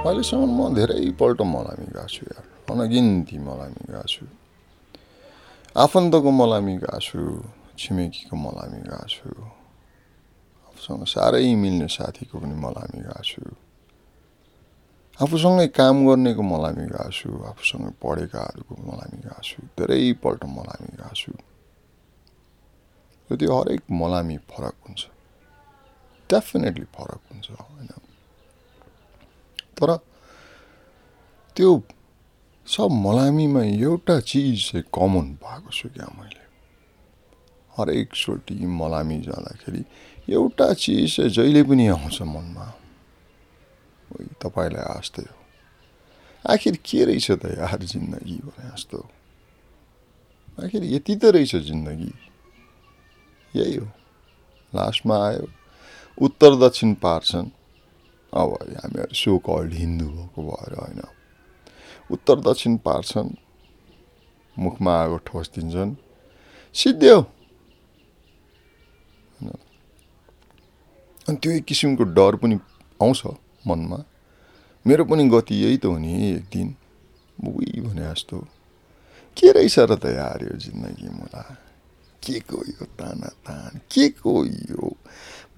अहिलेसम्म म धेरैपल्ट मलामी गएको छु यार। अनगिन्ती मलामी गएको छु। आफन्तको मलामी गएको छु छिमेकीको मलामी गएको छु। आफूसँग साह्रै मिल्ने साथीको पनि मलामी गएको छु। आफूसँगै काम गर्नेको मलामी गएको छु आफूसँगै पढेकाहरूको मलामी गएको छु धेरैपल्ट मलामी गएको छु। त्यो हरेक मलामी फरक हुन्छ। डेफिनेटली फरक हुन्छ होइन? तर त्यो सब मलामीमा एउटा चिज चाहिँ कमन पाएको छु क्या मैले। हरेकचोटि मलामी जाँदाखेरि एउटा चिज चाहिँ जहिले पनि आउँछ मनमा। तपाईँलाई आस्तै हो। आखिर के रहेछ त यार जिन्दगी भने जस्तो? आखिर यति त रहेछ जिन्दगी। यही हो। लास्टमा आयो। उत्तर दक्षिण पार्छन्। अब हामीहरू सो कल्ड हिन्दू भएको भएर होइन। उत्तर दक्षिण पार्छन् मुखमा आगो ठोसिदिन्छन्। सिद्धियो अनि त्यो किसिमको डर पनि आउँछ मनमा। मेरो पनि गति यही त हो नि एक दिन। उही भने जस्तो। के रहेछ र त यार यो जिन्दगी मलाई के को यो ताना तान के को यो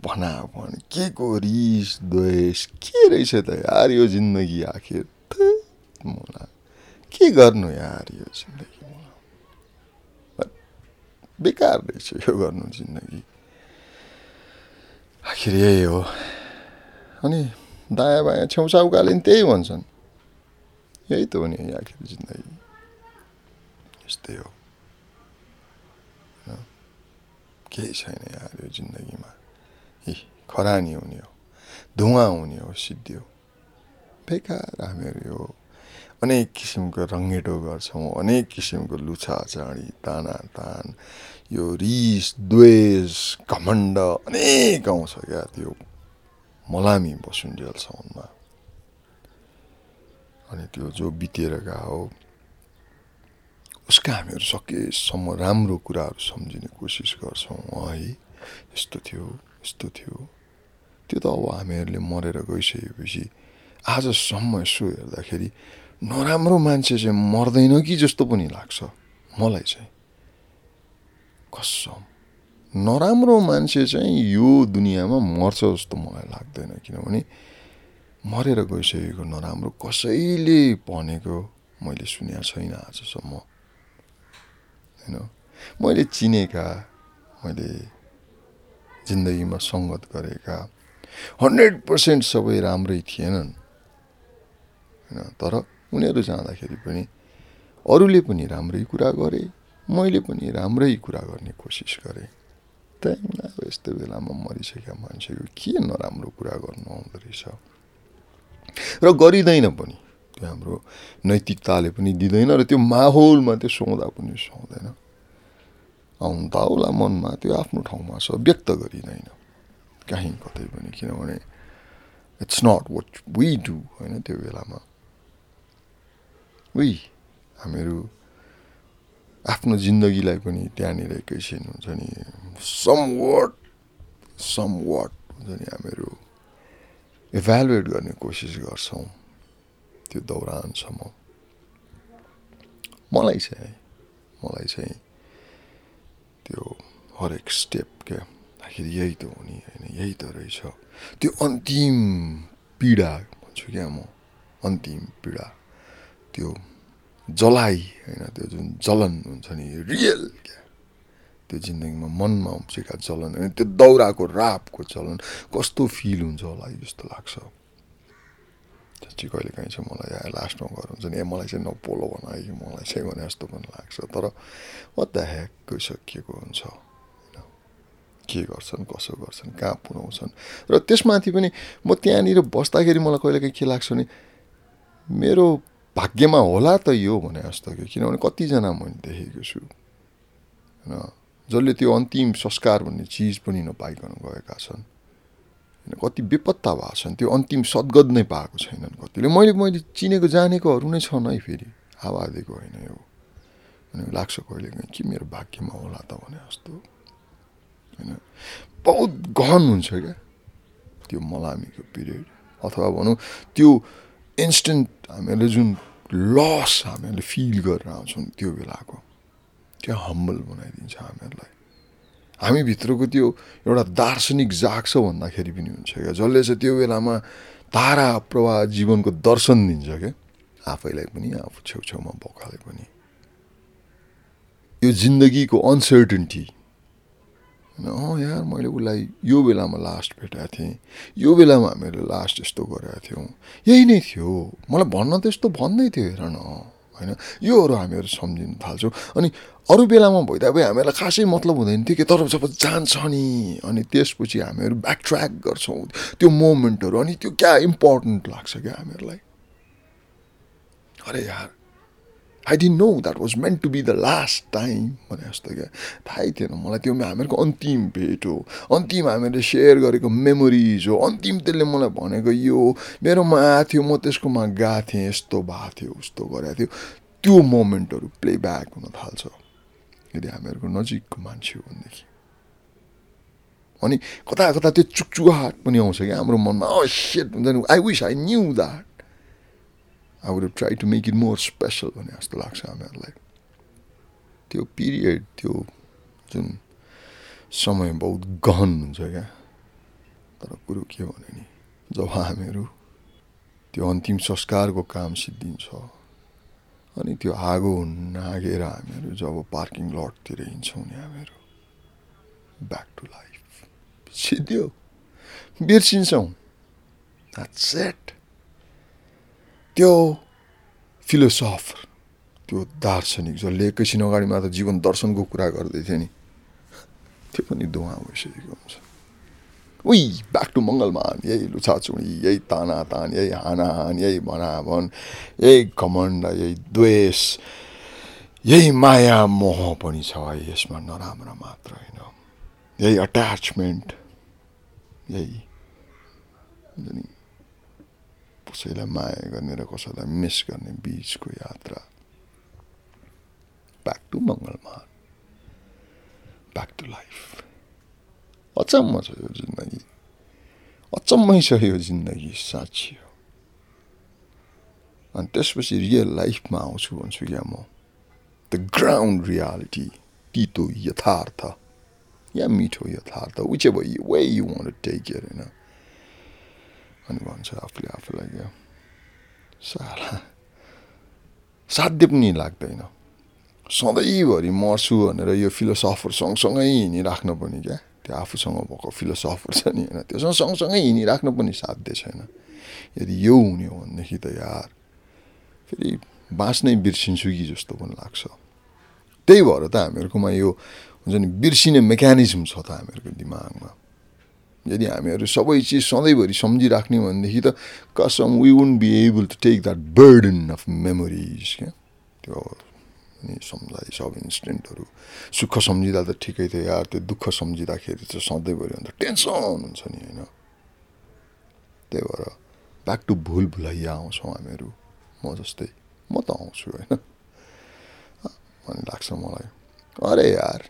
भनाभन के को रिस द्वेष के रहेछ त यार यो जिन्दगी आखिर? के गर्नु यार यो जिन्दगी बेकार रहेछ यो गर्नु जिन्दगी। आखिर यही हो। अनि दायाँ बायाँ छेउछाउकाले पनि त्यही भन्छन्। यही त हो नि आखिर जिन्दगी। यस्तै हो। केही छैन यार यो जिन्दगीमा। हि खरानी हुने हो धुवा हुने हो सिद्धियो बेकार हामीहरू यो अनेक किसिमको रङ्गेटो गर्छौँ अनेक किसिमको लुछा चाँडी ताना तान यो रिस द्वेष घमण्ड अनेक आउँछ क्या त्यो मलामी बसुन्जेलसम्ममा अनि त्यो जो बितेर गयो उसका हामीहरू सकेसम्म राम्रो कुराहरू सम्झिने कोसिस गर्छौँ है यस्तो थियो यस्तो थियो। त्यो त अब हामीहरूले मरेर गइसकेपछि आजसम्म यसो हेर्दाखेरि नराम्रो मान्छे चाहिँ मर्दैन कि जस्तो पनि लाग्छ मलाई चाहिँ। कसम। नराम्रो मान्छे चाहिँ यो दुनियाँमा मर्छ जस्तो मलाई लाग्दैन किनभने मरेर गइसकेको नराम्रो कसैले भनेको मैले सुनेको छैन आजसम्म। होइन? मैले चिनेका मैले जिन्दगीमा सङ्गत गरेका। हन्ड्रेड पर्सेन्ट सबै राम्रै थिएनन्। होइन तर उनीहरू जाँदाखेरि पनि अरूले पनि राम्रै कुरा गरे मैले पनि राम्रै कुरा गर्ने कोसिस गरेँ। त्यहाँदेखि अब यस्तो बेलामा मरिसकेका मान्छेको के नराम्रो कुरा गर्नु आउँदो रहेछ। र गरिँदैन पनि। त्यो हाम्रो नैतिकताले पनि दिँदैन र त्यो माहौलमा त्यो सुहाउँदा पनि सुहाउँदैन आउनु त आउला मनमा त्यो आफ्नो ठाउँमा छ व्यक्त गरिँदैन। काहीँ कतै पनि किनभने it's not what we do होइन त्यो बेलामा। उही हामीहरू आफ्नो जिन्दगीलाई पनि त्यहाँनिर एकैछिन हुन्छ नि सम वाट सम वाट हुन्छ नि हामीहरू इभ्यालुएट गर्ने कोसिस गर्छौँ त्यो दौरानसम्म मलाई चाहिँ मलाई चाहिँ त्यो हरेक स्टेप क्या आखिर यही त हो नि होइन यही त रहेछ। त्यो अन्तिम पीडा भन्छु क्या म अन्तिम पीडा। त्यो जलाइ होइन त्यो जुन जलन हुन्छ नि रियल क्या। त्यो जिन्दगीमा मनमा उम्सेका जलन होइन त्यो दाउराको रापको चलन कस्तो फिल हुन्छ होला जस्तो लाग्छ। साँच्ची कहिले काहीँ चाहिँ मलाई यहाँ लास्टमा गएर हुन्छ नि ए मलाई चाहिँ नपोलो भन कि मलाई चाहिँ भने जस्तो पनि लाग्छ। तर द ह्याक गइसकिएको हुन्छ होइन के गर्छन् कसो गर्छन् कहाँ पुऱ्याउँछन्? र त्यसमाथि पनि म त्यहाँनिर बस्दाखेरि मलाई कहिले काहीँ के लाग्छ भने मेरो भाग्यमा होला त यो भने जस्तो कि किनभने कतिजना मैले देखेको छु होइन? जसले त्यो अन्तिम संस्कार भन्ने चिज पनि नपाइकन गएका छन्। होइन कति बेपत्ता भएको छन् त्यो अन्तिम सद्गत नै पाएको छैनन् कतिले। मैले मैले चिनेको जानेकोहरू नै छन् है फेरि हावा दिएको होइन यो। अनि लाग्छ कहिले काहीँ के मेरो भाग्यमा होला त? भने जस्तो। होइन बहुत गहन हुन्छ क्या त्यो मलामीको पिरियड। अथवा भनौँ त्यो इन्स्टेन्ट हामीहरूले जुन लस हामीहरूले फिल गरेर आउँछौँ त्यो बेलाको त्यो हम्बल बनाइदिन्छ हामीहरूलाई। हामीभित्रको त्यो एउटा दार्शनिक जाग्छ भन्दाखेरि पनि हुन्छ क्या। जसले चाहिँ त्यो बेलामा तारा प्रवाह जीवनको दर्शन दिन्छ क्या। आफैलाई पनि आफू छेउछेउमा बोकाले पनि। यो जिन्दगीको अनसर्टेन्टी अँ यार मैले उसलाई यो बेलामा लास्ट भेटाएको थिएँ। यो बेलामा हामीले लास्ट यस्तो गरेका थियौँ। यही नै थियो। मलाई भन्न त यस्तो भन्दै थियो हेर न। होइन? योहरू हामीहरू सम्झिनु थाल्छौँ। अनि अरू बेलामा भइदा भए हामीहरूलाई खासै मतलब हुँदैन थियो कि तर जब जान्छ नि अनि त्यसपछि हामीहरू ब्याक ट्र्याक गर्छौँ। त्यो मोमेन्टहरू अनि त्यो क्या इम्पोर्टेन्ट लाग्छ क्या हामीहरूलाई? अरे यार I didn't know that was meant to be the last time भने जस्तो क्या थाहै थिएन मलाई त्यो हामीहरूको अन्तिम भेट हो अन्तिम हामीले सेयर गरेको मेमोरिज हो अन्तिम त्यसले मलाई भनेको यो मेरोमा आएको थियो म त्यसकोमा गएको थिएँ यस्तो भएको थियो उस्तो गरेको थियो त्यो मोमेन्टहरू प्ले ब्याक हुन थाल्छ यदि हामीहरूको नजिकको मान्छे हो भनेदेखि अनि कता कता त्यो चुकचुहाट पनि आउँछ क्या हाम्रो मनमा सेट हुन्छ नि I wish I knew that I would try to make it more special भने जस्तो लाग्छ हामीहरूलाई त्यो पिरियड त्यो जुन समय बहुत गहन हुन्छ क्या? तर कुरो के भने नि जब हामीहरू त्यो अन्तिम संस्कारको काम सिद्धिन्छ अनि त्यो आगो नागेर हामीहरू जब पार्किङ लटतिर हिँड्छौँ नि हामीहरू ब्याक टु लाइफ सिद्धियो। बिर्सिन्छौँ। सेट त्यो फिलोसफर त्यो दार्शनिक जसले एकैछिन अगाडि मात्र जीवन दर्शनको कुरा गर्दै थियो नि त्यो पनि धुवा भइसकेको हुन्छ। उही ब्याक टु मङ्गलमान यही लुछाचुडी यही तानातान यही हानाहान यही भनाभन यही घमण्ड यही द्वेष यही माया मोह पनि छ यसमा नराम्रो मात्र होइन। यही अट्याचमेन्ट यही कसैलाई माया गर्ने र कसैलाई मिस गर्ने बिचको यात्रा back to Mangalman back to life अचम्म छ यो जिन्दगी अचम्मै छ यो जिन्दगी साँच्ची हो अनि त्यसपछि रियल लाइफमा आउँछु भन्छु क्या म द ग्राउन्ड रियालिटी तितो यथार्थ या मिठो यथार्थ whichever way you want take care होइन अनि भन्छ आफूले आफूलाई क्या साला साध्य पनि लाग्दैन सधैँभरि मर्छु भनेर यो फिलोसफर सँगसँगै हिँडिराख्नु पनि क्या त्यो आफूसँग भएको फिलोसफर छ नि होइन त्योसँग सँगसँगै हिँडिराख्नु पनि साध्य छैन यदि यो हुने हो भनेदेखि त यार फेरि बाँच्नै बिर्सिन्छु कि जस्तो पनि लाग्छ त्यही भएर त हामीहरूकोमा यो हुन्छ नि बिर्सिने मेकानिजम छ त हामीहरूको दिमागमा यदि हामीहरू सबै चिज सधैँभरि सम्झिराख्ने भनेदेखि त कसम we won't be able to take that burden of memories क्या? त्यो अनि सम्झाइ सब इन्सिडेन्टहरू सुख सम्झिँदा त ठिकै थियो यार त्यो दुःख सम्झिँदाखेरि चाहिँ सधैँभरि अन्त टेन्सन हुन्छ नि होइन? त्यही भएर ब्याक टु भुल भुलैया आउँछौँ हामीहरू। म जस्तै म त आउँछु होइन? भन्ने लाग्छ मलाई। अरे यार!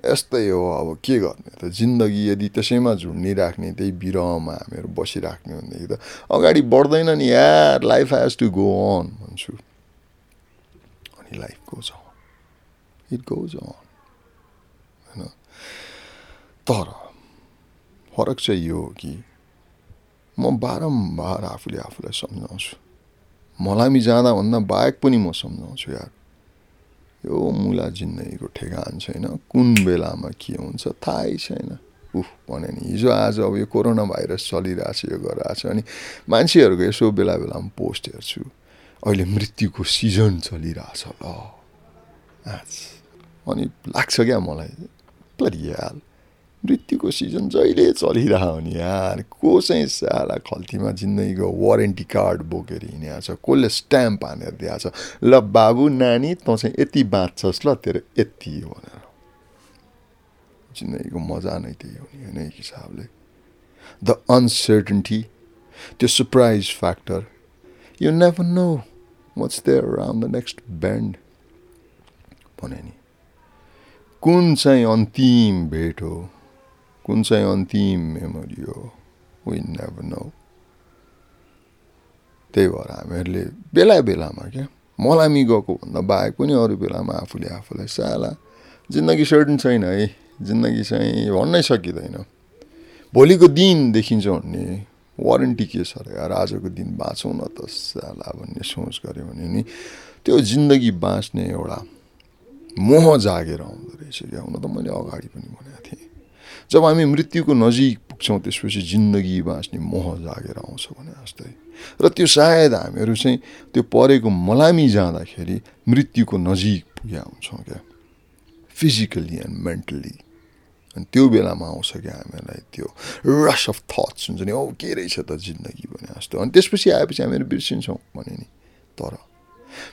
यस्तै हो अब के गर्ने त? जिन्दगी यदि त्यसैमा झुन्डिराख्ने त्यही बिरहमा हामीहरू बसिराख्ने भनेदेखि त अगाडि बढ्दैन नि यार life has to go on भन्छु। अनि life goes on it goes on होइन? तर फरक चाहिँ यो हो कि म बारम्बार आफूले आफूलाई सम्झाउँछु। मलाई जाँदाभन्दा बाहेक पनि म सम्झाउँछु यार। यो मुला जिन्दगीको ठेगान छैन कुन बेलामा के हुन्छ थाहै छैन। उफ भने नि हिजो आज अब यो कोरोना भाइरस चलिरहेछ यो गरिरहेछ अनि मान्छेहरूको यसो बेला बेलामा पोस्ट हेर्छु। अहिले मृत्युको सिजन चलिरहेछ ल। अनि लाग्छ क्या मलाई। परिहाल मृत्युको सिजन जहिले चलिरह नि यार। को चाहिँ साला खल्तीमा जिन्दगीको वारेन्टी कार्ड बोकेर हिँडेको छ कसले स्ट्याम्प हानेर दिएको छ। ल बाबु नानी तँ चाहिँ यति बाँच्छस् ल तेरो यति हो भनेर जिन्दगीको मजा नै त्यही हो नि होइन एक हिसाबले? द अनसर्टन्टी त्यो surprise factor you never know what's there around the next bend भने नि कुन चाहिँ अन्तिम भेट हो? कुन चाहिँ अन्तिम मेमोरी हो वी नेभर नो त्यही भएर हामीहरूले बेला बेलामा क्या मलामी गएको भन्दा बाहेक पनि अरू बेलामा आफूले आफूलाई साला जिन्दगी सर्टन छैन है जिन्दगी चाहिँ भन्नै सकिँदैन भोलिको दिन देखिन्छ भन्ने वारेन्टी के छ र यार आजको दिन बाँचौँ न त साला भन्ने सोच गऱ्यो भने नि त्यो जिन्दगी बाँच्ने एउटा मोह जागेर आउँदो रहेछ क्या हुन त मैले अगाडि पनि भनेको थिएँ जब हामी मृत्युको नजिक पुग्छौँ त्यसपछि जिन्दगी बाँच्ने मोह जागेर आउँछ भने जस्तै। र त्यो सायद हामीहरू चाहिँ त्यो परेको मलामी जाँदाखेरि मृत्युको नजिक पुगेका हुन्छौँ क्या। फिजिकल्ली एन्ड मेन्टल्ली अनि त्यो बेलामा आउँछ क्या हामीहरूलाई त्यो रस अफ थट्स हुन्छ नि औ के रहेछ त जिन्दगी? भने जस्तो। अनि त्यसपछि आएपछि हामीहरू बिर्सिन्छौँ भने नि। तर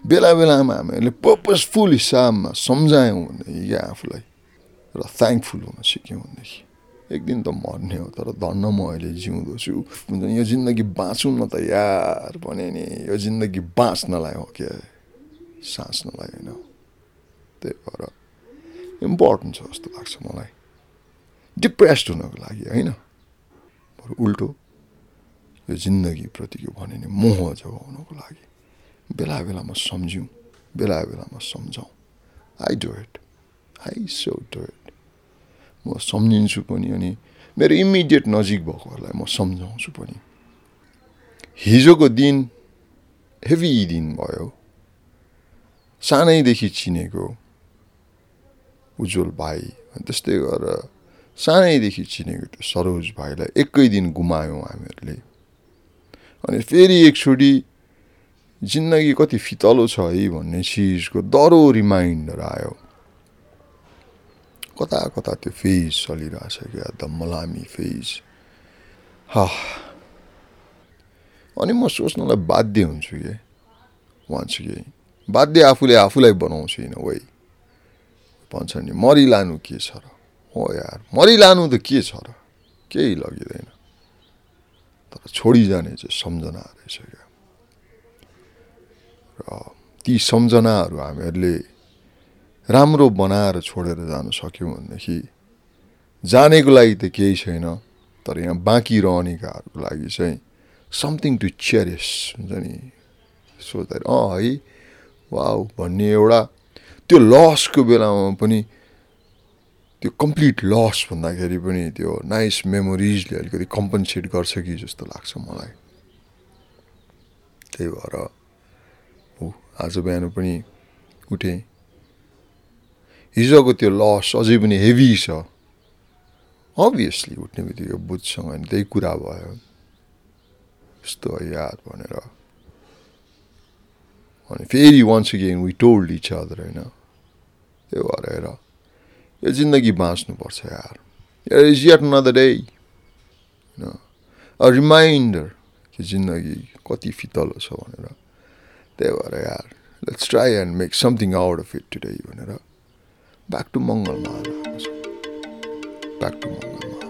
बेला बेलामा हामीहरूले पर्पजफुल हिसाबमा सम्झायौँ भनेदेखि क्या आफूलाई र थ्याङ्कफुल हुन सिक्यौँ भनेदेखि। एक दिन त मर्ने हो तर धन्न म अहिले जिउँदो छु हुन्छ यो जिन्दगी बाँचौँ न त यार भने नि यो जिन्दगी बाँच्नलाई हो क्या साँच्नलाई होइन। त्यही भएर इम्पोर्टेन्ट छ जस्तो लाग्छ मलाई। डिप्रेस्ड हुनको लागि होइन। बरु उल्टो यो जिन्दगीप्रतिको भने नि मोह जोगाउनको लागि। बेला बेलामा सम्झौँ बेला बेलामा सम्झौँ I do it I so do it म सम्झिन्छु पनि अनि मेरो इमिडिएट नजिक भएकोहरूलाई म सम्झाउँछु पनि। हिजोको दिन हेभी दिन भयो। सानैदेखि चिनेको उज्जवल भाइ त्यस्तै गरेर सानैदेखि चिनेको त्यो सरोज भाइलाई एकै दिन गुमायौँ हामीहरूले। अनि फेरि एकचोटि जिन्दगी कति फितलो छ है भन्ने चिजको दह्रो रिमाइन्डर आयो। कता कता त्यो फेज चलिरहेछ क्या मलामी फेज। हा अनि म सोच्नलाई बाध्य हुन्छु कि? भन्छु कि बाध्य आफूले आफूलाई बनाउँछु होइन वै भन्छ नि मरिलानु के छ र? हो यार मरिलानु त के छ र? केही लगिँदैन। तर छोडिजाने चाहिँ सम्झना रहेछ क्या। र ती सम्झनाहरू हामीहरूले राम्रो बनाएर छोडेर जानु सक्यौँ भनेदेखि जानेको लागि त केही छैन तर यहाँ बाँकी रहनेकाहरूको लागि चाहिँ समथिङ टु चेरिस हुन्छ नि। सोच्दाखेरि अँ है वाउ भन्ने एउटा त्यो लसको बेलामा पनि त्यो कम्प्लिट लस भन्दाखेरि पनि त्यो नाइस मेमोरिजले अलिकति कम्पन्सेट गर्छ कि जस्तो लाग्छ मलाई। त्यही भएर हो आज बिहान पनि उठेँ हिजोको त्यो लस अझै पनि हेभी छ अभियसली उठ्ने बित्तिकै बुझ्छौँ अनि त्यही कुरा भयो यस्तो याद भनेर अनि फेरि once again we told each other होइन त्यो भएर हेर यो जिन्दगी बाँच्नुपर्छ यार इज यट नदर डे होइन अ रिमाइन्डर कि जिन्दगी कति फितलो छ भनेर त्यही भएर यार let's try and make something out of it today भनेर back to Mangalmara. Back to Mangalmara.